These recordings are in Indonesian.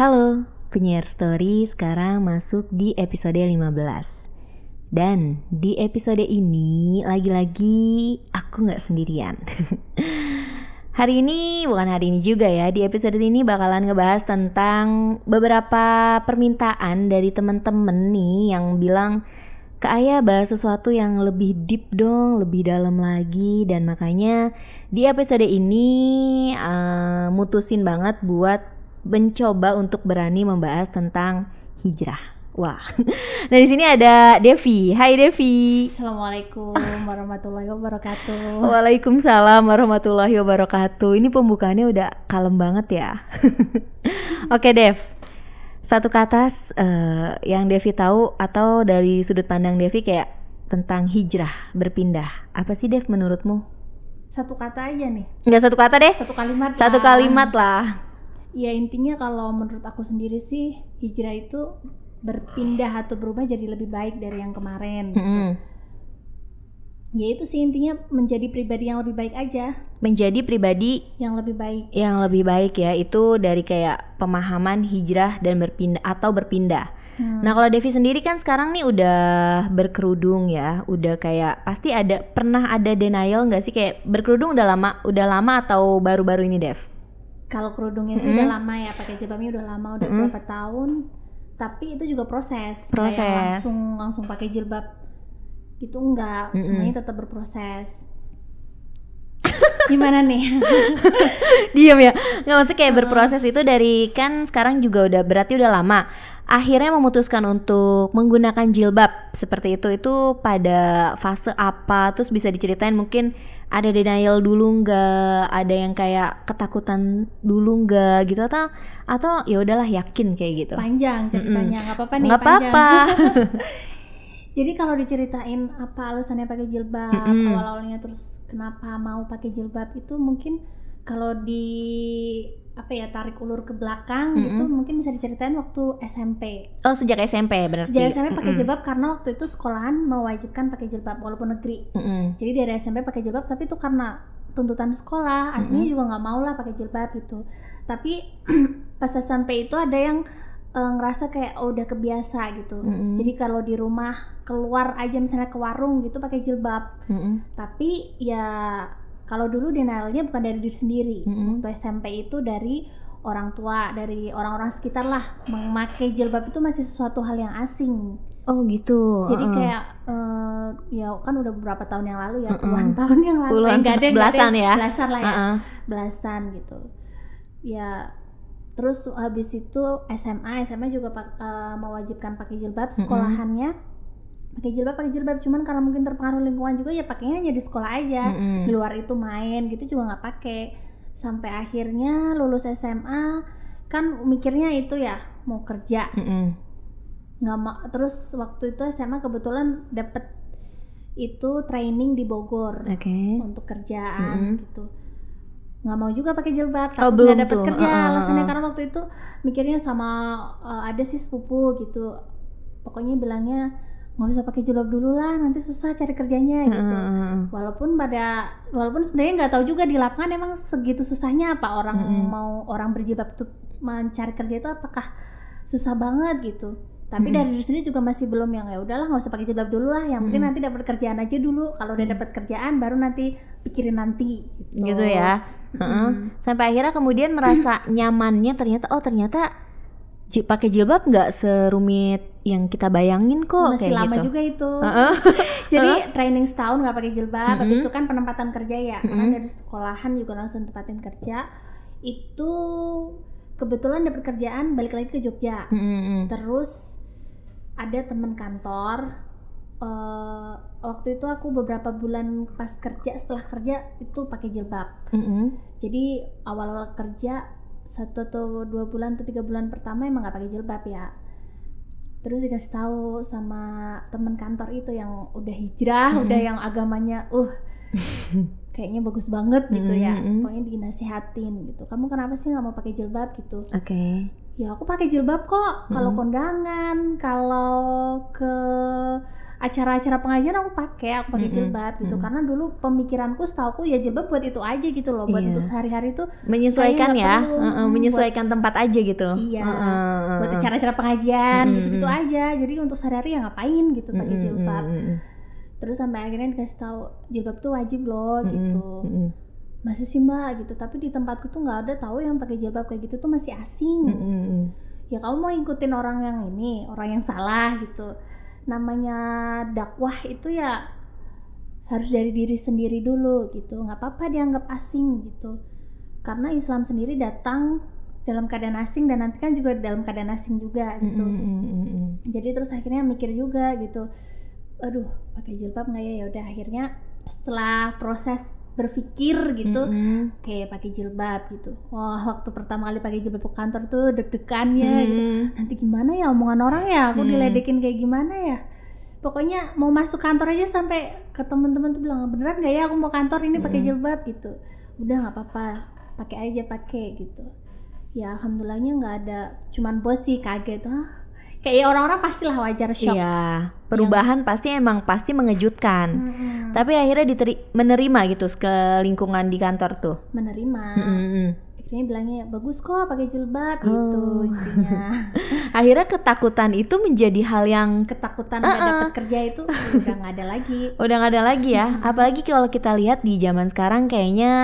Halo, penyiar story sekarang masuk di episode 15 Dan di episode ini lagi-lagi aku nggak sendirian. Hari ini, bukan hari ini juga ya Di episode ini bakalan ngebahas tentang beberapa permintaan dari temen-temen nih Yang bilang Kak Ayah bahas sesuatu yang lebih deep dong, lebih dalam lagi. Dan makanya di episode ini uh, mutusin banget buat mencoba untuk berani membahas tentang hijrah. Wah, nah di sini ada Devi. Hai Devi. Assalamualaikum warahmatullahi wabarakatuh. Waalaikumsalam warahmatullahi wabarakatuh. Ini pembukaannya udah kalem banget ya. Oke Dev, satu kata uh, yang Devi tahu atau dari sudut pandang Devi kayak tentang hijrah berpindah apa sih Dev menurutmu satu kata aja nih nggak satu kata deh satu kalimat satu lah. kalimat lah ya intinya kalau menurut aku sendiri sih hijrah itu berpindah atau berubah jadi lebbi baik dari yang kemarin mm -hmm ya itu sih intinya menjadi pribadi yang lebih baik aja. Menjadi pribadi yang lebih baik. yang lebih baik ya itu dari kayak pemahaman hijrah dan berpindah atau berpindah. Hmm. nah kalau Devi sendiri kan sekarang nih udah berkerudung ya udah kayak pasti ada pernah ada denial nggak sih? Kayak berkerudung udah lama udah lama atau baru-baru ini Dev kalau kerudungnya sih mm -hmm. udah lama ya pakai jilbabnya udah lama udah mm -hmm. berapa tahun. Tapi itu juga proses proses. kayak langsung langsung pakai jilbab. Itu enggak mm -mm. semuanya tetap berproses. Gimana nih? Diam ya. Nggak maksud kayak berproses itu dari kan sekarang juga udah berarti udah lama akhirnya memutuskan untuk menggunakan jilbab seperti itu. Itu pada fase apa? Terus bisa diceritain mungkin ada denial dulu nggak? Ada yang kayak ketakutan dulu nggak gitu? Atau atau ya udahlah yakin kayak gitu. Panjang ceritanya. Nggak mm -mm. apa-apa nih nggak apa-apa. Jadi kalau diceritain apa alasannya pakai jilbab mm -hmm. awal-awalnya terus kenapa mau pakai jilbab itu mungkin kalau di apa ya tarik ulur ke belakang mm -hmm. gitu mungkin bisa diceritain waktu SMP. Oh sejak SMP berarti. Sejak SMP pakai jilbab karena waktu itu sekolahan mewajibkan pakai jilbab walaupun negeri. Mm -hmm. Jadi dari SMP pakai jilbab tapi itu karena tuntutan sekolah aslinya mm -hmm. juga nggak mau lah pakai jilbab gitu. Tapi pas SMP itu ada yang uh, ngerasa kayak oh, udah kebiasa gitu. Mm -hmm. Jadi kalau di rumah keluar aja misalnya ke warung gitu pakai jilbab. Mm -hmm. Tapi ya kalau dulu denialnya bukan dari diri sendiri. Mm -hmm. Waktu SMP itu dari orang tua, dari orang-orang sekitar lah memakai jilbab itu masih sesuatu hal yang asing. Oh gitu. Jadi uh kayak uh, ya kan udah beberapa tahun yang lalu ya, puluhan uh -uh. tahun yang lalu. Puluhan, eh, ada, belasan ya. Belasan lah ya. Uh -uh. Belasan gitu. Ya terus habis itu SMA SMA juga uh, mewajibkan pakai jilbab sekolahannya pakai jilbab pakai jilbab cuman karena mungkin terpengaruh lingkungan juga ya pakainya hanya di sekolah aja mm -hmm. di luar itu main gitu juga nggak pakai sampai akhirnya lulus SMA kan mikirnya itu ya mau kerja mm -hmm. nggak mau terus waktu itu SMA kebetulan dapet itu training di Bogor okay. untuk kerjaan mm -hmm. gitu nggak mau juga pakai jilbab takut oh, nggak dapet tuh. kerja uh, uh, alasannya karena waktu itu mikirnya sama uh, ada sih sepupu gitu pokoknya bilangnya nggak usah pakai jilbab dulu lah nanti susah cari kerjanya gitu uh, walaupun pada walaupun sebenarnya nggak tahu juga di lapangan emang segitu susahnya apa orang uh, mau orang berjilbab itu mencari kerja itu apakah susah banget gitu tapi hmm. dari sendiri juga masih belum yang ya udahlah nggak usah pakai jilbab dulu lah yang penting hmm. nanti dapat kerjaan aja dulu kalau udah dapat kerjaan baru nanti pikirin nanti gitu, gitu ya hmm. uh-uh. sampai akhirnya kemudian merasa nyamannya ternyata oh ternyata pakai jilbab nggak serumit yang kita bayangin kok masih kayak lama gitu. juga itu uh-uh. jadi uh-uh. training setahun nggak pakai jilbab Mm-hmm. habis itu kan penempatan kerja ya Mm-hmm. karena dari sekolahan juga langsung tempatin kerja itu kebetulan dapat kerjaan balik lagi ke Jogja Mm-hmm. terus ada teman kantor uh, waktu itu aku beberapa bulan pas kerja setelah kerja itu pakai jilbab mm-hmm. jadi awal-awal kerja satu atau dua bulan atau tiga bulan pertama emang nggak pakai jilbab ya. Terus dikasih tahu sama teman kantor itu yang udah hijrah mm-hmm. udah yang agamanya uh kayaknya bagus banget gitu ya. Mm-mm. pokoknya dinasihatin gitu. Kamu kenapa sih nggak mau pakai jilbab? gitu. Oke. Okay. ya aku pakai jilbab kok. Kalau kondangan kalau ke acara-acara pengajian aku pakai aku pakai Mm-mm. jilbab gitu Mm-mm. karena dulu pemikiranku setauku ya jilbab buat itu aja gitu loh buat Iya. untuk sehari-hari tuh menyesuaikan ya nggak perlu, Heeh, buat- menyesuaikan tempat aja gitu Iya, Heeh, buat heeh. acara-acara pengajian Mm-mm, gitu-gitu mm-mm. aja jadi untuk sehari-hari ya ngapain gitu pakai jilbab mm-mm, terus sampai akhirnya dikasih tahu jilbab tuh wajib loh gitu masih sih mbak gitu tapi di tempatku tuh nggak ada tahu yang pakai jilbab kayak gitu tuh masih asing mm-mm, mm-mm. ya kamu mau ikutin orang yang ini orang yang salah gitu namanya dakwah itu ya harus dari diri sendiri dulu gitu. Nggak apa-apa dianggap asing gitu. Karena Islam sendiri datang dalam keadaan asing dan nanti kan juga dalam keadaan asing juga gitu. Mm-mm, mm-mm. jadi terus akhirnya mikir juga gitu. Aduh pakai jilbab nggak ya? Ya udah akhirnya setelah proses berpikir gitu Mm-mm. kayak pakai jilbab gitu wah waktu pertama kali pakai jilbab ke kantor tuh deg-degannya gitu Mm-mm. nanti gimana ya omongan orang ya aku Hmm. diledekin kayak gimana ya pokoknya mau masuk kantor aja sampai ke temen-temen tuh bilang beneran gak ya aku mau kantor ini pakai Hmm. jilbab gitu udah nggak apa-apa pakai aja pakai gitu ya alhamdulillahnya nggak ada cuman bos sih kaget ah kayak orang-orang pastilah wajar shock Iya, perubahan pasti emang pasti mengejutkan. Mm-mm. Tapi akhirnya diteri- menerima gitu ke lingkungan di kantor tuh. menerima Mm-mm. akhirnya bilangnya bagus kok pakai jilbab gitu Oh. intinya Akhirnya ketakutan itu menjadi hal yang ketakutan nggak Uh-uh. dapat kerja itu udah nggak ada lagi udah nggak ada lagi ya. Mm-mm. Apalagi kalau kita lihat di zaman sekarang kayaknya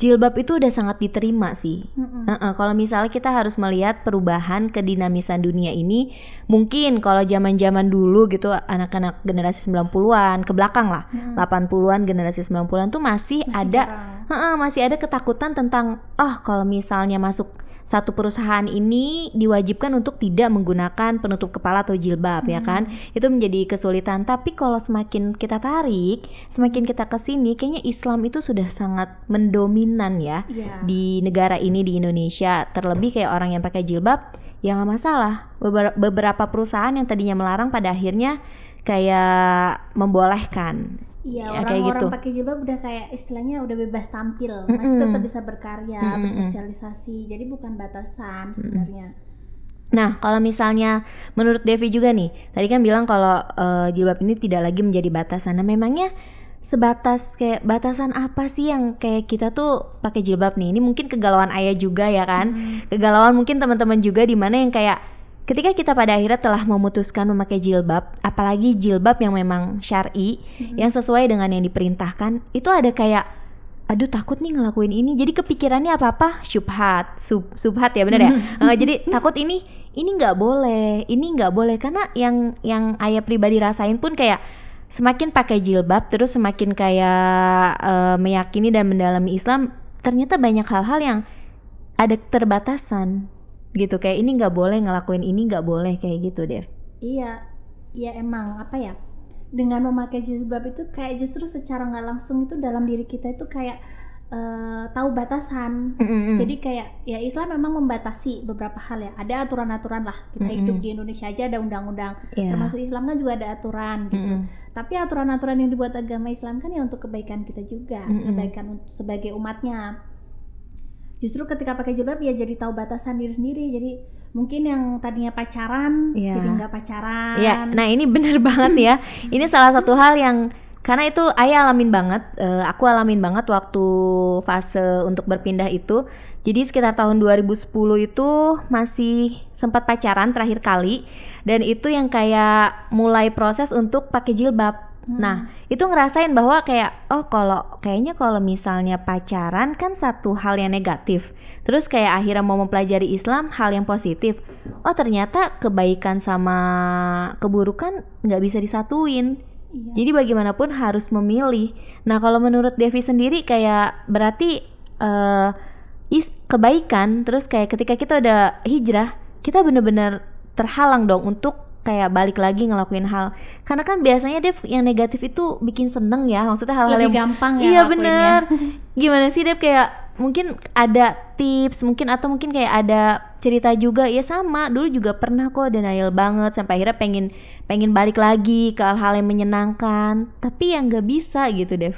jilbab itu udah sangat diterima sih. Mm-mm. Heeh, kalau misalnya kita harus melihat perubahan kedinamisan dunia ini, mungkin kalau zaman-zaman dulu gitu anak-anak generasi 90-an ke belakang lah, Mm-mm. 80-an generasi 90-an tuh masih, Masih ada jarang. Heeh, masih ada ketakutan tentang oh kalau misalnya masuk satu perusahaan ini diwajibkan untuk tidak menggunakan penutup kepala atau jilbab ya kan? Itu menjadi kesulitan. Tapi kalau semakin kita tarik semakin kita ke sini kayaknya Islam itu sudah sangat mendominan ya Iya. di negara ini di Indonesia. Terlebih kayak orang yang pakai jilbab ya nggak masalah. Beber- beberapa perusahaan yang tadinya melarang pada akhirnya kayak membolehkan Iya, Ya, orang-orang gitu. pakai jilbab udah kayak istilahnya udah bebas tampil, Mm-mm. masih tetap bisa berkarya, Mm-mm. bersosialisasi. Jadi bukan batasan sebenarnya. Nah, kalau misalnya menurut Devi juga nih, tadi kan bilang kalau eh, jilbab ini tidak lagi menjadi batasan. Nah, memangnya sebatas kayak batasan apa sih yang kayak kita tuh pakai jilbab nih? Ini mungkin kegalauan ayah juga ya kan? Mm. Kegalauan mungkin teman-teman juga di mana yang kayak ketika kita pada akhirnya telah memutuskan memakai jilbab, apalagi jilbab yang memang syar'i, Mm-mm. yang sesuai dengan yang diperintahkan, itu ada kayak aduh takut nih ngelakuin ini. Jadi kepikirannya apa-apa syubhat, sub, subhat ya bener ya? Eh, jadi takut ini ini nggak boleh, ini nggak boleh karena yang yang ayah pribadi rasain pun kayak semakin pakai jilbab terus semakin kayak eh, meyakini dan mendalami Islam ternyata banyak hal-hal yang ada keterbatasan gitu kayak ini nggak boleh ngelakuin ini nggak boleh kayak gitu Dev. Iya, iya emang apa ya? Dengan memakai jilbab itu kayak justru secara nggak langsung itu dalam diri kita itu kayak eh, tahu batasan. Jadi kayak ya Islam memang membatasi beberapa hal ya. Ada aturan-aturan lah. Kita Mm-mm. hidup di Indonesia aja ada undang-undang. Iya. Termasuk Islam kan juga ada aturan gitu. Mm-mm. Tapi aturan-aturan yang dibuat agama Islam kan ya untuk kebaikan kita juga, Mm-mm. kebaikan sebagai umatnya. Justru ketika pakai jilbab ya jadi tahu batasan diri sendiri. Jadi mungkin yang tadinya pacaran Iya. jadi nggak pacaran. Iya, nah ini bener banget ya. Ini salah satu hal yang karena itu ayah alamin banget, eh, aku alamin banget waktu fase untuk berpindah itu. Jadi sekitar tahun 2010 itu masih sempat pacaran terakhir kali dan itu yang kayak mulai proses untuk pakai jilbab. Hmm. Nah, itu ngerasain bahwa kayak oh kalau kayaknya kalau misalnya pacaran kan satu hal yang negatif. Terus kayak akhirnya mau mempelajari Islam hal yang positif. Oh ternyata kebaikan sama keburukan nggak bisa disatuin. Iya. Jadi bagaimanapun harus memilih. Nah kalau menurut Devi sendiri kayak berarti eh, is kebaikan. Terus kayak ketika kita udah hijrah, kita bener-bener terhalang dong untuk kayak balik lagi ngelakuin hal. Karena kan biasanya Dev yang negatif itu bikin seneng ya. Maksudnya hal-hal yang gampang ya Iya bener Gimana sih Dev kayak mungkin ada tips mungkin atau mungkin kayak ada cerita juga ya sama dulu juga pernah kok denial banget sampai akhirnya pengen pengen balik lagi ke hal-hal yang menyenangkan tapi yang nggak bisa gitu Dev.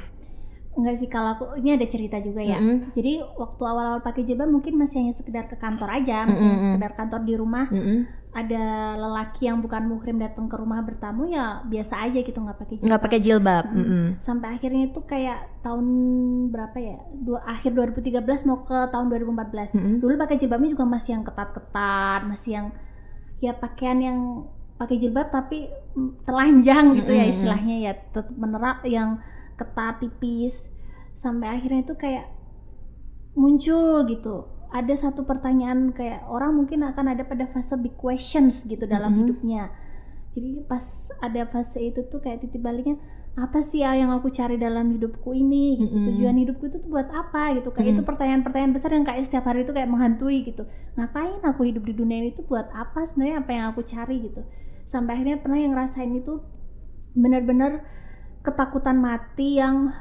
Enggak sih kalau aku ini ada cerita juga ya. Mm-mm. Jadi waktu awal-awal pakai jilbab mungkin masih hanya sekedar ke kantor aja, masih hanya Mm-mm. sekedar kantor di rumah. Mm-mm. Ada lelaki yang bukan muhrim datang ke rumah bertamu ya biasa aja gitu nggak pakai jilbab. nggak pakai jilbab Mm. mm -mm. Sampai akhirnya itu kayak tahun berapa ya? Dua akhir 2013 mau ke tahun 2014. Mm-mm. Dulu pakai jilbabnya juga masih yang ketat-ketat, masih yang ya pakaian yang pakai jilbab tapi mm, telanjang gitu ya Mm-mm. istilahnya ya tetap menerap yang ketat tipis sampai akhirnya itu kayak muncul gitu ada satu pertanyaan kayak orang mungkin akan ada pada fase big questions gitu dalam Mm-mm. hidupnya jadi pas ada fase itu tuh kayak titik baliknya apa sih ya yang aku cari dalam hidupku ini gitu Mm-mm. tujuan hidupku itu tuh buat apa gitu kayak itu Mm. pertanyaan-pertanyaan besar yang kayak setiap hari itu kayak menghantui gitu ngapain aku hidup di dunia ini tuh buat apa sebenarnya apa yang aku cari gitu sampai akhirnya pernah yang ngerasain itu benar-benar ketakutan mati yang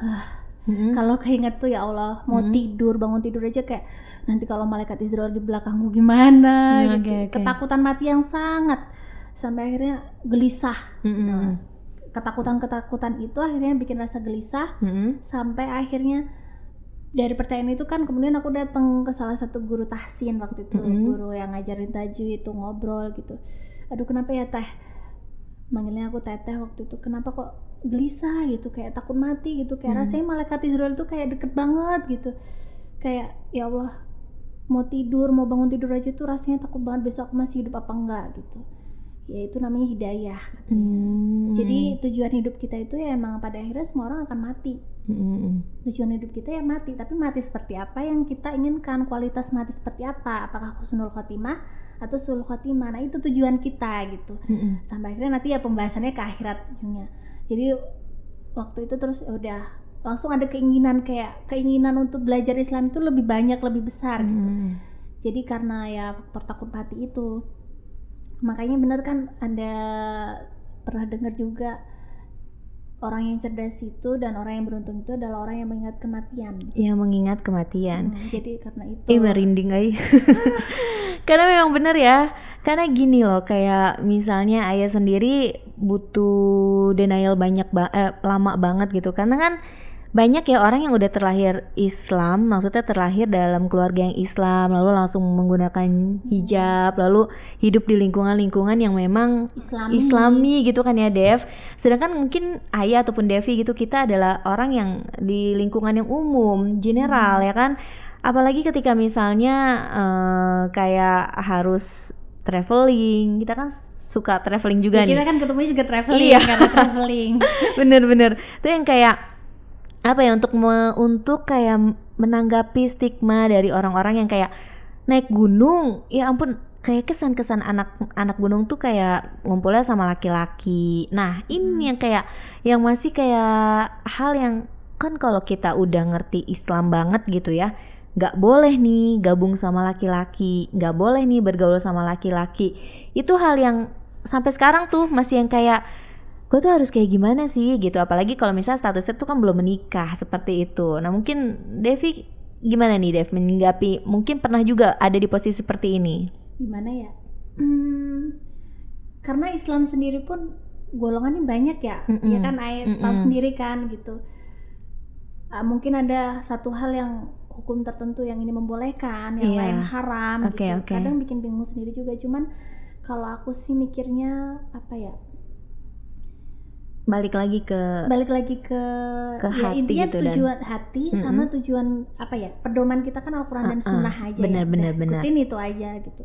Mm-mm. kalau keinget tuh ya Allah mau Hmm. tidur bangun tidur aja kayak nanti kalau malaikat Israel di belakangku gimana Hmm, gitu oke. ketakutan mati yang sangat sampai akhirnya gelisah Mm-mm. Nah, ketakutan-ketakutan itu akhirnya bikin rasa gelisah Mm-mm. sampai akhirnya dari pertanyaan itu kan kemudian aku datang ke salah satu guru tahsin waktu itu Mm-mm. guru yang ngajarin tajwid itu ngobrol gitu aduh kenapa ya teh manggilnya aku teteh waktu itu kenapa kok gelisah gitu kayak takut mati gitu kayak Hmm. rasanya malaikat Israel tuh kayak deket banget gitu kayak ya Allah mau tidur mau bangun tidur aja tuh rasanya takut banget besok aku masih hidup apa enggak gitu ya itu namanya hidayah katanya. Mm. jadi tujuan hidup kita itu ya emang pada akhirnya semua orang akan mati Mm-mm. tujuan hidup kita ya mati tapi mati seperti apa yang kita inginkan kualitas mati seperti apa apakah husnul khotimah atau sul khotimah nah itu tujuan kita gitu Mm-mm. sampai akhirnya nanti ya pembahasannya ke akhirat ujungnya jadi waktu itu terus ya udah langsung ada keinginan kayak keinginan untuk belajar Islam itu lebih banyak lebih besar gitu Mm-mm. jadi karena ya faktor takut mati itu makanya bener kan ada pernah dengar juga orang yang cerdas itu dan orang yang beruntung itu adalah orang yang mengingat kematian yang mengingat kematian Hmm, jadi karena itu Ih merinding ay. Karena memang bener ya. Karena gini loh, kayak misalnya ayah sendiri butuh denial banyak ba eh, lama banget gitu. Karena kan banyak ya orang yang udah terlahir Islam, maksudnya terlahir dalam keluarga yang Islam, lalu langsung menggunakan hijab, lalu hidup di lingkungan-lingkungan yang memang Islami, Islami gitu kan ya Dev. Sedangkan mungkin Ayah ataupun Devi gitu kita adalah orang yang di lingkungan yang umum, general ya kan. Apalagi ketika misalnya eh, kayak harus traveling, kita kan suka traveling juga Ya, nih. kita kan ketemu juga traveling Iya. karena traveling Bener-bener. Itu yang kayak apa ya untuk me- untuk kayak menanggapi stigma dari orang-orang yang kayak naik gunung, ya ampun kayak kesan-kesan anak anak gunung tuh kayak ngumpulnya sama laki-laki. Nah, ini yang kayak yang masih kayak hal yang kan kalau kita udah ngerti Islam banget gitu ya, nggak boleh nih gabung sama laki-laki, nggak boleh nih bergaul sama laki-laki. Itu hal yang sampai sekarang tuh masih yang kayak gue tuh harus kayak gimana sih gitu. Apalagi kalau misalnya statusnya tuh kan belum menikah seperti itu. Nah mungkin Devi gimana nih Dev? Menanggapi mungkin pernah juga ada di posisi seperti ini. Gimana ya? Hmm, karena Islam sendiri pun golongannya banyak ya. Mm-mm. ya kan? Ayat tahu Mm-mm. sendiri kan gitu. Ah, mungkin ada satu hal yang hukum tertentu yang ini membolehkan yang Iya. lain haram Oke, gitu. oke. kadang bikin bingung sendiri juga. Cuman kalau aku sih mikirnya apa ya balik lagi ke balik lagi ke, Ke ya hati intinya gitu dan- tujuan hati sama tujuan apa ya pedoman kita kan Al-Quran dan Uh-uh. Sunnah aja Benar, ya. benar, Udah, benar. ikutin itu aja gitu.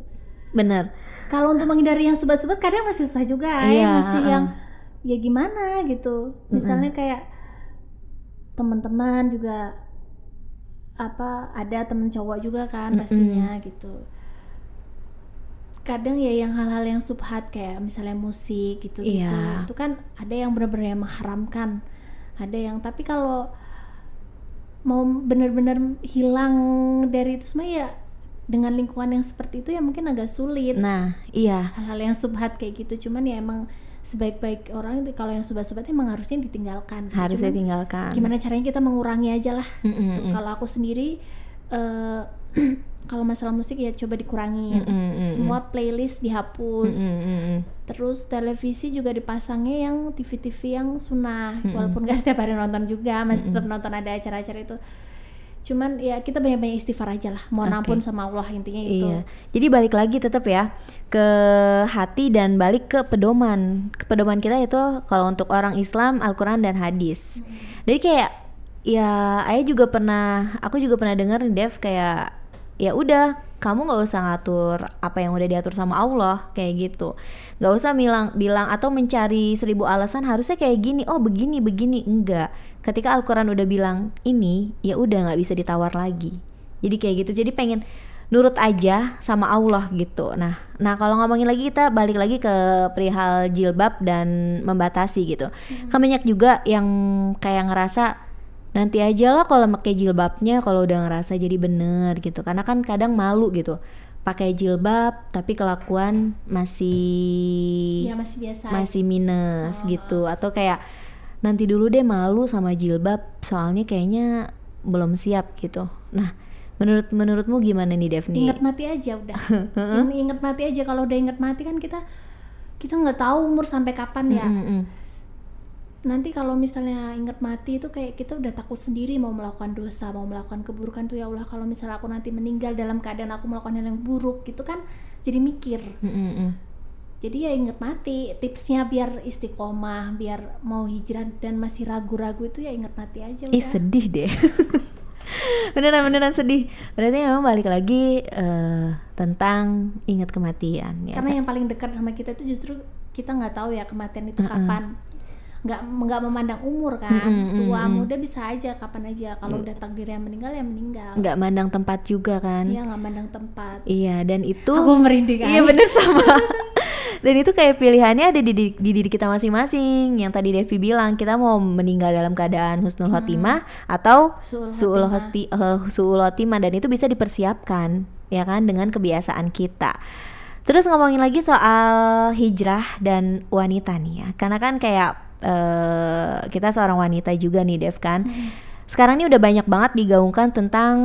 Bener kalau untuk menghindari yang sobat-sobat kadang masih susah juga Iya, ya masih uh-uh. yang ya gimana gitu. Misalnya kayak teman-teman juga apa ada temen cowok juga kan pastinya gitu kadang ya yang hal-hal yang subhat kayak misalnya musik gitu gitu Iya. itu kan ada yang benar-benar yang mengharamkan ada yang tapi kalau mau benar-benar hilang dari itu semua ya dengan lingkungan yang seperti itu ya mungkin agak sulit nah iya hal-hal yang subhat kayak gitu cuman ya emang sebaik-baik orang itu kalau yang subhat-subhat emang harusnya ditinggalkan gitu. harus Cuman ditinggalkan gimana caranya kita mengurangi aja lah Tuh, mm. kalau aku sendiri eh, kalau masalah musik ya coba dikurangi Mm-mm, mm-mm. semua playlist dihapus Mm-mm, mm-mm. terus televisi juga dipasangnya yang TV-TV yang sunnah Mm-mm. walaupun gak setiap hari nonton juga masih tetap nonton ada acara-acara itu cuman ya kita banyak-banyak istighfar aja lah mohon Oke. ampun sama Allah intinya itu Iya. Jadi balik lagi tetap ya. ke hati dan balik ke pedoman. Ke pedoman kita itu kalau untuk orang Islam Al-Qur'an dan hadis. Hmm. Jadi kayak ya ayah juga pernah aku juga pernah dengar nih Dev kayak ya udah kamu nggak usah ngatur apa yang udah diatur sama Allah kayak gitu. Nggak usah bilang bilang atau mencari seribu alasan harusnya kayak gini oh begini begini. Enggak ketika Al-Quran udah bilang ini ya udah nggak bisa ditawar lagi. Jadi kayak gitu. Jadi pengen nurut aja sama Allah gitu. Nah nah kalau ngomongin lagi kita balik lagi ke perihal jilbab dan membatasi gitu. Hmm. kan banyak juga yang kayak ngerasa nanti aja lah kalau pakai jilbabnya kalau udah ngerasa jadi bener gitu karena kan kadang malu gitu pakai jilbab tapi kelakuan masih ya, masih biasa masih minus oh. gitu atau kayak nanti dulu deh malu sama jilbab soalnya kayaknya belum siap gitu nah menurut menurutmu gimana nih Devni? Ingat mati aja udah. ingat mati aja kalau udah ingat mati kan kita kita nggak tahu umur sampai kapan ya. Mm -hmm nanti kalau misalnya ingat mati itu kayak kita udah takut sendiri mau melakukan dosa mau melakukan keburukan tuh ya Allah kalau misalnya aku nanti meninggal dalam keadaan aku melakukan hal yang buruk gitu kan jadi mikir mm -hmm. jadi ya ingat mati tipsnya biar istiqomah biar mau hijrah dan masih ragu-ragu itu ya ingat mati aja ih sedih deh beneran beneran sedih berarti memang balik lagi uh, tentang ingat kematian ya karena kan? yang paling dekat sama kita itu justru kita nggak tahu ya kematian itu uh -uh. kapan nggak nggak memandang umur kan. Mm -hmm, tua muda bisa aja kapan aja. Kalau mm. udah takdirnya meninggal ya meninggal. Nggak mandang tempat juga kan. Iya nggak mandang tempat. Iya dan itu aku merinding iya bener sama. Dan itu kayak pilihannya ada di, di, di diri kita masing-masing. Yang tadi Devi bilang kita mau meninggal dalam keadaan husnul khotimah hmm. atau suul uh, suul khotimah dan itu bisa dipersiapkan ya kan dengan kebiasaan kita. Terus ngomongin lagi soal hijrah dan wanita nih ya, karena kan kayak uh, kita seorang wanita juga nih Dev kan. Hmm. Sekarang ini udah banyak banget digaungkan tentang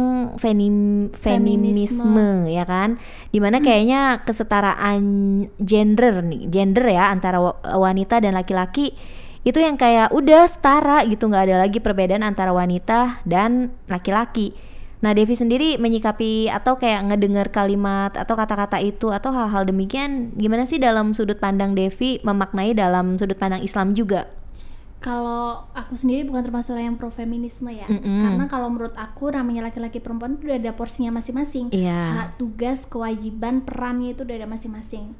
fenim feminisme, feminisme ya kan, di mana hmm. kayaknya kesetaraan gender nih, gender ya antara wanita dan laki-laki itu yang kayak udah setara gitu nggak ada lagi perbedaan antara wanita dan laki-laki Nah, Devi sendiri menyikapi atau kayak ngedengar kalimat atau kata-kata itu atau hal-hal demikian gimana sih dalam sudut pandang Devi memaknai dalam sudut pandang Islam juga? Kalau aku sendiri bukan termasuk orang yang pro feminisme ya, mm -hmm. karena kalau menurut aku namanya laki-laki perempuan itu udah ada porsinya masing-masing, yeah. hak, tugas, kewajiban, perannya itu udah ada masing-masing.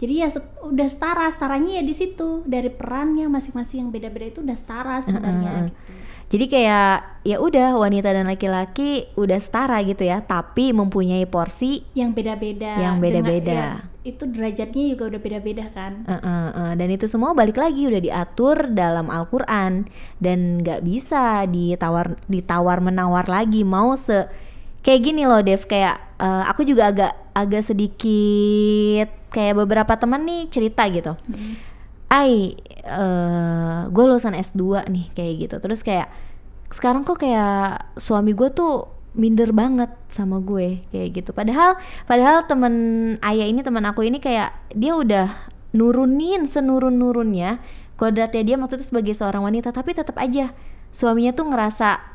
Jadi ya udah setara, setaranya ya di situ dari perannya masing-masing yang beda-beda itu udah setara sebenarnya. Mm -hmm. gitu jadi kayak ya udah wanita dan laki-laki udah setara gitu ya, tapi mempunyai porsi yang beda-beda. Yang beda-beda. Ya, itu derajatnya juga udah beda-beda kan. Uh, uh, uh. Dan itu semua balik lagi udah diatur dalam Al-Qur'an dan nggak bisa ditawar ditawar menawar lagi mau se kayak gini loh Dev kayak uh, aku juga agak agak sedikit kayak beberapa teman nih cerita gitu. Hmm. Ai uh, eh, gue lulusan S2 nih kayak gitu terus kayak sekarang kok kayak suami gue tuh minder banget sama gue kayak gitu padahal padahal temen ayah ini teman aku ini kayak dia udah nurunin senurun nurunnya kodratnya dia maksudnya sebagai seorang wanita tapi tetap aja suaminya tuh ngerasa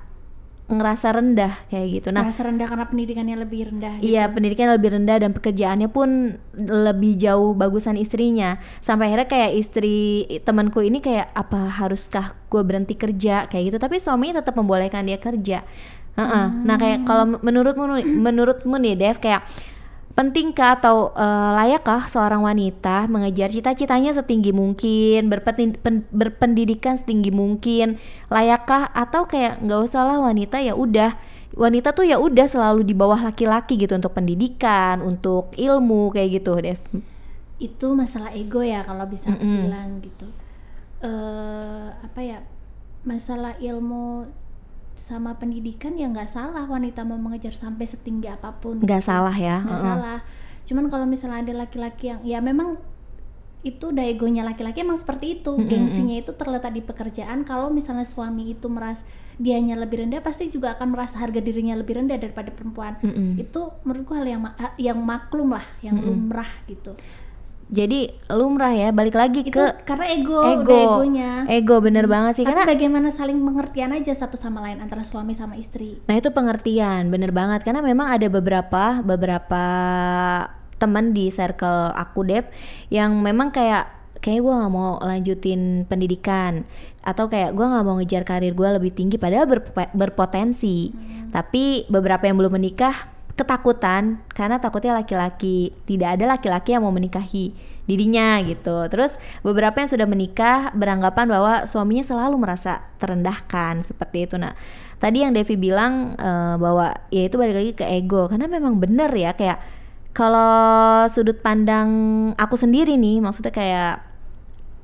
ngerasa rendah kayak gitu. Nah, ngerasa rendah karena pendidikannya lebih rendah. Gitu. Iya, pendidikannya lebih rendah dan pekerjaannya pun lebih jauh bagusan istrinya. Sampai akhirnya kayak istri temanku ini kayak apa haruskah gue berhenti kerja kayak gitu. Tapi suaminya tetap membolehkan dia kerja. Uh -uh. Hmm. Nah kayak kalau menurutmu menurutmu nih Dev kayak Pentingkah atau uh, layakkah seorang wanita mengejar cita-citanya setinggi mungkin, berpendidikan setinggi mungkin? Layakkah atau kayak nggak usah lah wanita ya udah wanita tuh ya udah selalu di bawah laki-laki gitu untuk pendidikan, untuk ilmu kayak gitu, Dev. Itu masalah ego ya kalau bisa mm -hmm. bilang gitu. Uh, apa ya? Masalah ilmu sama pendidikan ya nggak salah wanita mau mengejar sampai setinggi apa pun nggak gitu. salah ya nggak uh -uh. salah cuman kalau misalnya ada laki-laki yang ya memang itu udah egonya laki-laki emang seperti itu mm -hmm. gengsinya itu terletak di pekerjaan kalau misalnya suami itu meras dianya lebih rendah pasti juga akan merasa harga dirinya lebih rendah daripada perempuan mm -hmm. itu menurutku hal yang yang maklum lah yang mm -hmm. lumrah gitu jadi lumrah ya balik lagi itu ke karena ego ego. egonya. Ego bener hmm. banget sih tapi karena bagaimana saling pengertian aja satu sama lain antara suami sama istri? Nah itu pengertian bener banget. Karena memang ada beberapa beberapa teman di circle aku Dep yang memang kayak kayak gue nggak mau lanjutin pendidikan. Atau kayak gue nggak mau ngejar karir gue lebih tinggi padahal berpotensi. Hmm. tapi beberapa yang belum menikah ketakutan karena takutnya laki-laki tidak ada laki-laki yang mau menikahi dirinya gitu. Terus beberapa yang sudah menikah beranggapan bahwa suaminya selalu merasa terendahkan seperti itu. Nah, tadi yang Devi bilang uh, bahwa ya itu balik lagi ke ego karena memang benar ya kayak kalau sudut pandang aku sendiri nih maksudnya kayak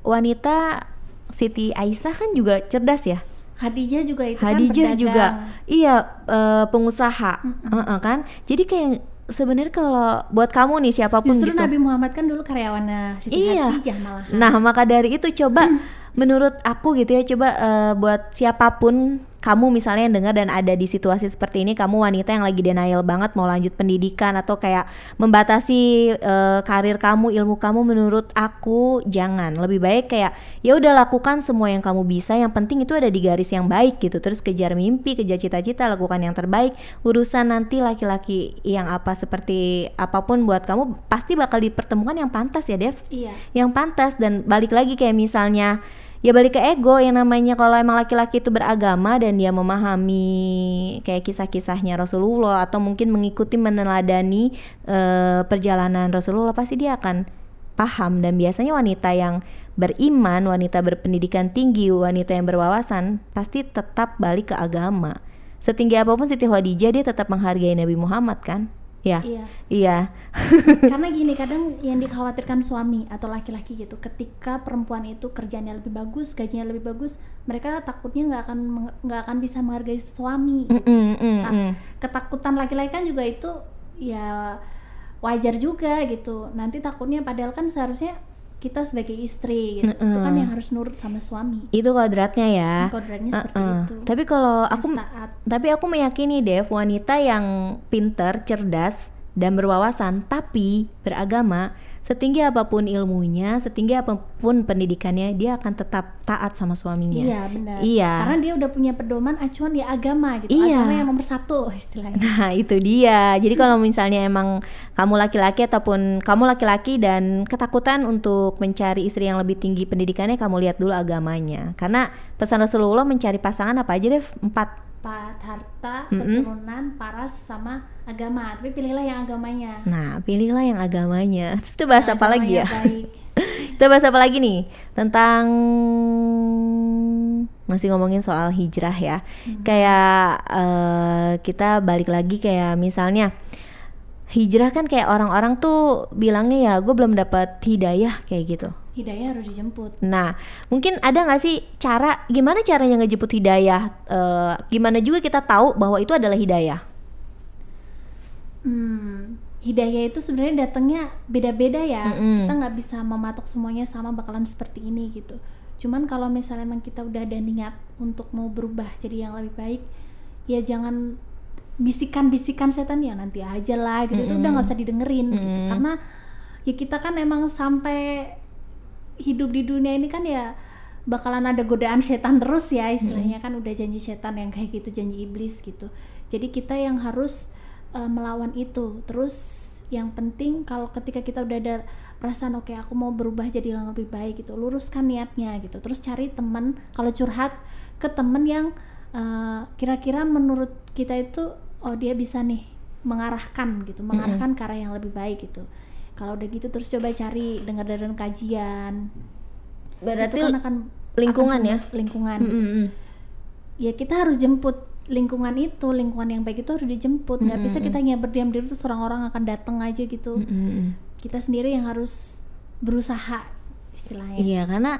wanita Siti Aisyah kan juga cerdas ya Hadijah juga itu Hadijah kan juga iya uh, pengusaha mm -hmm. uh -uh, kan jadi kayak sebenarnya kalau buat kamu nih siapa pun Justru gitu Nabi Muhammad kan dulu karyawannya Siti iya. Hadijah malah nah maka dari itu coba mm. menurut aku gitu ya coba uh, buat siapa pun kamu misalnya yang dengar dan ada di situasi seperti ini kamu wanita yang lagi denial banget mau lanjut pendidikan atau kayak membatasi uh, karir kamu ilmu kamu menurut aku jangan. Lebih baik kayak ya udah lakukan semua yang kamu bisa yang penting itu ada di garis yang baik gitu. Terus kejar mimpi kejar cita-cita lakukan yang terbaik. Urusan nanti laki-laki yang apa seperti apa pun buat kamu pasti bakal dipertemukan yang pantas ya Dev. Iya. Yang pantas. Dan balik lagi kayak misalnya ya balik ke ego yang namanya kalau emang laki-laki itu beragama dan dia memahami kayak kisah-kisahnya Rasulullah atau mungkin mengikuti meneladani uh, perjalanan Rasulullah pasti dia akan paham dan biasanya wanita yang beriman, wanita berpendidikan tinggi, wanita yang berwawasan pasti tetap balik ke agama. Setinggi apa pun Siti Khadijah dia tetap menghargai Nabi Muhammad kan? Ya. Iya. Iya. Karena gini, kadang yang dikhawatirkan suami atau laki-laki gitu, ketika perempuan itu kerjanya lebih bagus, gajinya lebih bagus, mereka takutnya nggak akan nggak akan bisa menghargai suami. Gitu. Mm, mm, mm, Ketakutan laki-laki kan juga itu ya wajar juga gitu. Nanti takutnya padahal kan seharusnya kita sebagai istri gitu. Mm -hmm. itu kan yang harus nurut sama suami itu kodratnya ya kodratnya seperti uh -uh. itu tapi kalau aku tapi aku meyakini Dev wanita yang pinter cerdas dan berwawasan tapi beragama setinggi apa pun ilmunya, setinggi apa pun pendidikannya, dia akan tetap taat sama suaminya. Iya benar. Iya. Karena dia udah punya pedoman acuan ya agama gitu. Iya. Agama yang nomor satu istilahnya. Nah itu dia. Jadi kalau misalnya emang kamu laki-laki ataupun kamu laki-laki dan ketakutan untuk mencari istri yang lebih tinggi pendidikannya, kamu lihat dulu agamanya. Karena pesan Rasulullah mencari pasangan apa aja deh empat dapat harta, mm -hmm. keturunan, paras sama agama. Tapi pilihlah yang agamanya. Nah, pilihlah yang agamanya. Terus itu bahas nah, apa lagi ya? kita bahas apa lagi nih? Tentang masih ngomongin soal hijrah ya. Hmm. Kayak uh, kita balik lagi kayak misalnya hijrah kan kayak orang-orang tuh bilangnya ya gue belum dapat hidayah kayak gitu hidayah harus dijemput. Nah, mungkin ada nggak sih cara gimana caranya ngejemput hidayah? Uh, gimana juga kita tahu bahwa itu adalah hidayah? Hmm, hidayah itu sebenarnya datangnya beda-beda ya. Mm -hmm. Kita nggak bisa mematok semuanya sama bakalan seperti ini gitu. Cuman kalau misalnya emang kita udah ada niat untuk mau berubah jadi yang lebih baik, ya jangan bisikan-bisikan setan ya nanti aja lah gitu. Mm -hmm. Itu udah nggak usah didengerin mm -hmm. gitu. Karena ya kita kan emang sampai hidup di dunia ini kan ya bakalan ada godaan setan terus ya istilahnya. Hmm. kan udah janji setan yang kayak gitu janji iblis gitu. Jadi kita yang harus uh, melawan itu. Terus yang penting kalau ketika kita udah ada perasaan oke okay, aku mau berubah jadi yang lebih baik gitu luruskan niatnya gitu. Terus cari teman kalau curhat ke temen yang uh, kira-kira menurut kita itu oh dia bisa nih mengarahkan gitu mengarahkan mm -hmm. ke arah yang lebih baik gitu kalau udah gitu terus coba cari dengar dari kajian. Berarti itu kan akan lingkungan akan ya? lingkungan. Mm -hmm. ya kita harus jemput lingkungan itu lingkungan yang baik itu harus dijemput. Nggak mm -hmm. bisa kita hanya berdiam diri terus orang-orang akan datang aja gitu. Mm -hmm. kita sendiri yang harus berusaha istilahnya. Iya karena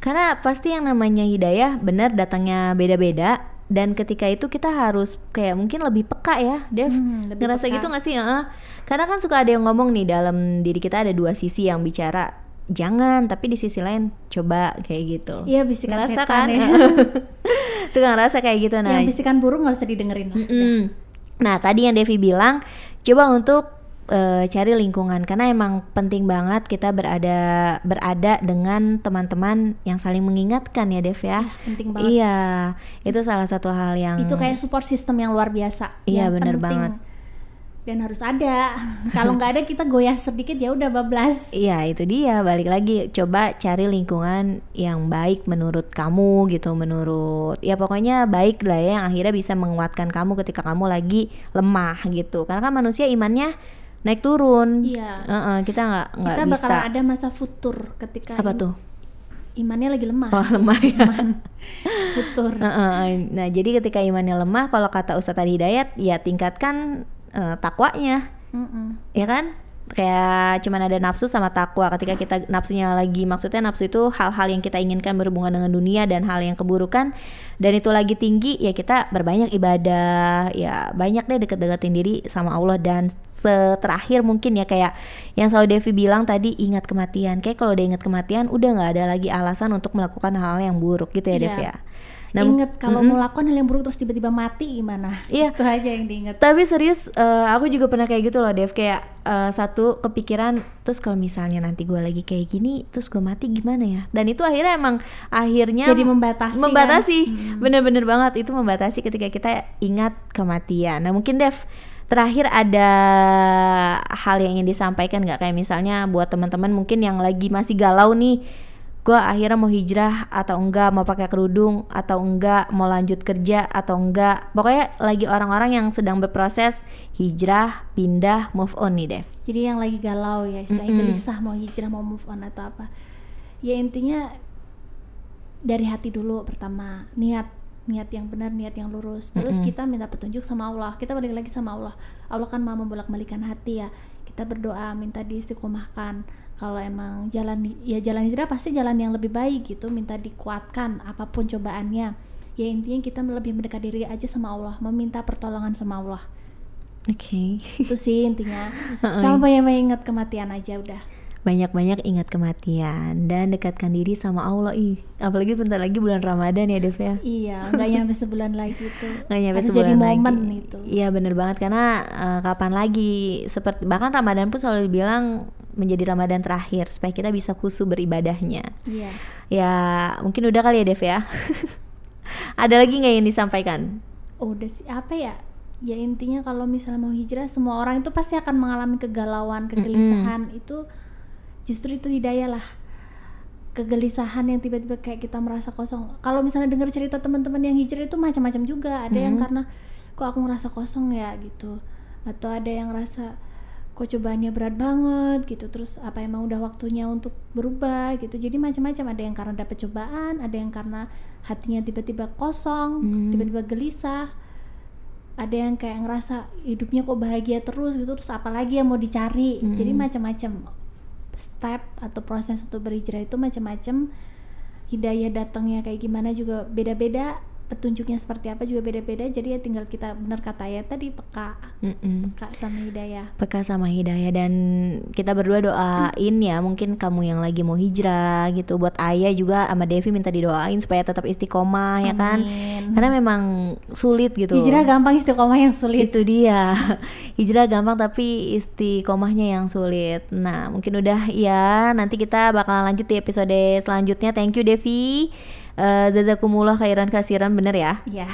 karena pasti yang namanya hidayah benar datangnya beda-beda dan ketika itu kita harus kayak mungkin lebih peka ya Dev. Hmm, lebih ngerasa peka. gitu gak sih? Uh, karena kan suka ada yang ngomong nih dalam diri kita ada dua sisi yang bicara. Jangan tapi di sisi lain coba kayak gitu. Iya bisikan ngerasa setan kan? ya. Suka ngerasa kayak gitu nah yang bisikan burung nggak usah didengerin lah. Mm -mm. nah tadi yang Devi bilang coba untuk uh, cari lingkungan karena emang penting banget kita berada berada dengan teman-teman yang saling mengingatkan ya Dev ya. Iya, penting banget. Iya, itu salah satu hal yang itu kayak support system yang luar biasa. Iya benar banget. dan harus ada. Kalau nggak ada kita goyah sedikit ya udah bablas. Iya itu dia balik lagi coba cari lingkungan yang baik menurut kamu gitu menurut ya pokoknya baik lah ya yang akhirnya bisa menguatkan kamu ketika kamu lagi lemah gitu karena kan manusia imannya naik turun. Iya. Uh -uh, kita nggak nggak bisa. Kita bakal ada masa futur ketika apa tuh? Imannya lagi lemah. Oh lemah ya. Iman futur. Uh -uh. Nah jadi ketika imannya lemah, kalau kata Ustadz Hidayat ya tingkatkan uh, takwanya mm -mm. ya kan kayak cuman ada nafsu sama takwa. Ketika kita nafsunya lagi maksudnya nafsu itu hal-hal yang kita inginkan berhubungan dengan dunia dan hal yang keburukan dan itu lagi tinggi ya kita berbanyak ibadah ya banyak deh deket-deketin diri sama Allah. Dan terakhir mungkin ya kayak yang selalu Devi bilang tadi ingat kematian. Kayak kalau udah ingat kematian udah nggak ada lagi alasan untuk melakukan hal-hal yang buruk gitu ya yeah. Devi ya Nah, inget kalau mm -mm. mau lakukan hal yang buruk terus tiba-tiba mati gimana? Iya. Itu aja yang diinget. Tapi serius, uh, aku juga pernah kayak gitu loh, Dev. Kayak uh, satu kepikiran, terus kalau misalnya nanti gue lagi kayak gini, terus gue mati gimana ya? Dan itu akhirnya emang akhirnya jadi membatasi. Membatasi, kan? bener-bener hmm. banget itu membatasi ketika kita ingat kematian. Nah mungkin Dev terakhir ada hal yang ingin disampaikan nggak kayak misalnya buat teman-teman mungkin yang lagi masih galau nih gue akhirnya mau hijrah atau enggak mau pakai kerudung atau enggak mau lanjut kerja atau enggak. Pokoknya lagi orang-orang yang sedang berproses hijrah pindah move on nih Dev. Jadi yang lagi galau ya istilahnya mm -hmm. gelisah mau hijrah mau move on atau apa. Ya intinya dari hati dulu pertama niat niat yang benar niat yang lurus. Terus mm -hmm. kita minta petunjuk sama Allah. Kita balik lagi sama Allah. Allah kan mau membolak balikan hati ya. Kita berdoa minta diistiqomahkan kalau emang jalan ya jalan hijrah pasti jalan yang lebih baik gitu minta dikuatkan apa pun cobaannya. Ya intinya kita lebih mendekat diri aja sama Allah meminta pertolongan sama Allah. Oke. Okay. itu sih intinya. Sama banyak ingat kematian aja udah. Banyak-banyak ingat kematian dan dekatkan diri sama Allah. Ih apalagi bentar lagi bulan Ramadan ya Dev ya. Iya nggak nyampe sebulan lagi itu. Nggak nyampe Harus sebulan jadi momen lagi. itu. Iya bener banget. Karena uh, kapan lagi? Seperti bahkan Ramadan pun selalu dibilang menjadi Ramadan terakhir supaya kita bisa khusus beribadahnya. Iya. Ya mungkin udah kali ya Dev ya? Ada lagi nggak yang disampaikan? Oh, udah sih. Apa ya? Ya intinya kalau misalnya mau hijrah semua orang itu pasti akan mengalami kegalauan kegelisahan. Mm -hmm. itu justru itu hidayah lah. Kegelisahan yang tiba-tiba kayak kita merasa kosong. Kalau misalnya dengar cerita teman-teman yang hijrah itu macam-macam juga. Ada hmm. yang karena kok aku ngerasa kosong ya? gitu. Atau ada yang rasa kok cobaannya berat banget gitu terus apa emang udah waktunya untuk berubah gitu. Jadi macam-macam ada yang karena dapat cobaan ada yang karena hatinya tiba-tiba kosong hmm. tiba-tiba gelisah. Ada yang kayak ngerasa hidupnya kok bahagia terus gitu terus apalagi yang mau dicari. Hmm. jadi macam-macam step atau proses untuk berhijrah itu macam-macam. Hidayah datangnya kayak gimana juga beda-beda petunjuknya seperti apa juga beda-beda jadi ya tinggal kita benar kata ya tadi peka. Mm-mm. peka sama hidayah. Peka sama hidayah dan kita berdua doain ya mungkin kamu yang lagi mau hijrah gitu. Buat ayah juga sama Devi minta didoain supaya tetap istiqomah Amin. ya kan? Karena memang sulit gitu. Hijrah gampang istiqomah yang sulit. Itu dia. Hijrah gampang tapi istiqomahnya yang sulit. Nah mungkin udah ya. Nanti kita bakalan lanjut di episode selanjutnya. Thank you Devi Uh, Zazakumullah khairan kasiran bener ya? Iya.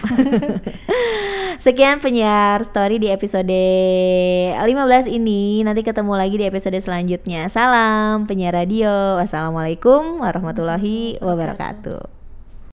Sekian penyiar story di episode 15 ini. Nanti ketemu lagi di episode selanjutnya. Salam penyiar radio. Wassalamualaikum warahmatullahi wabarakatuh.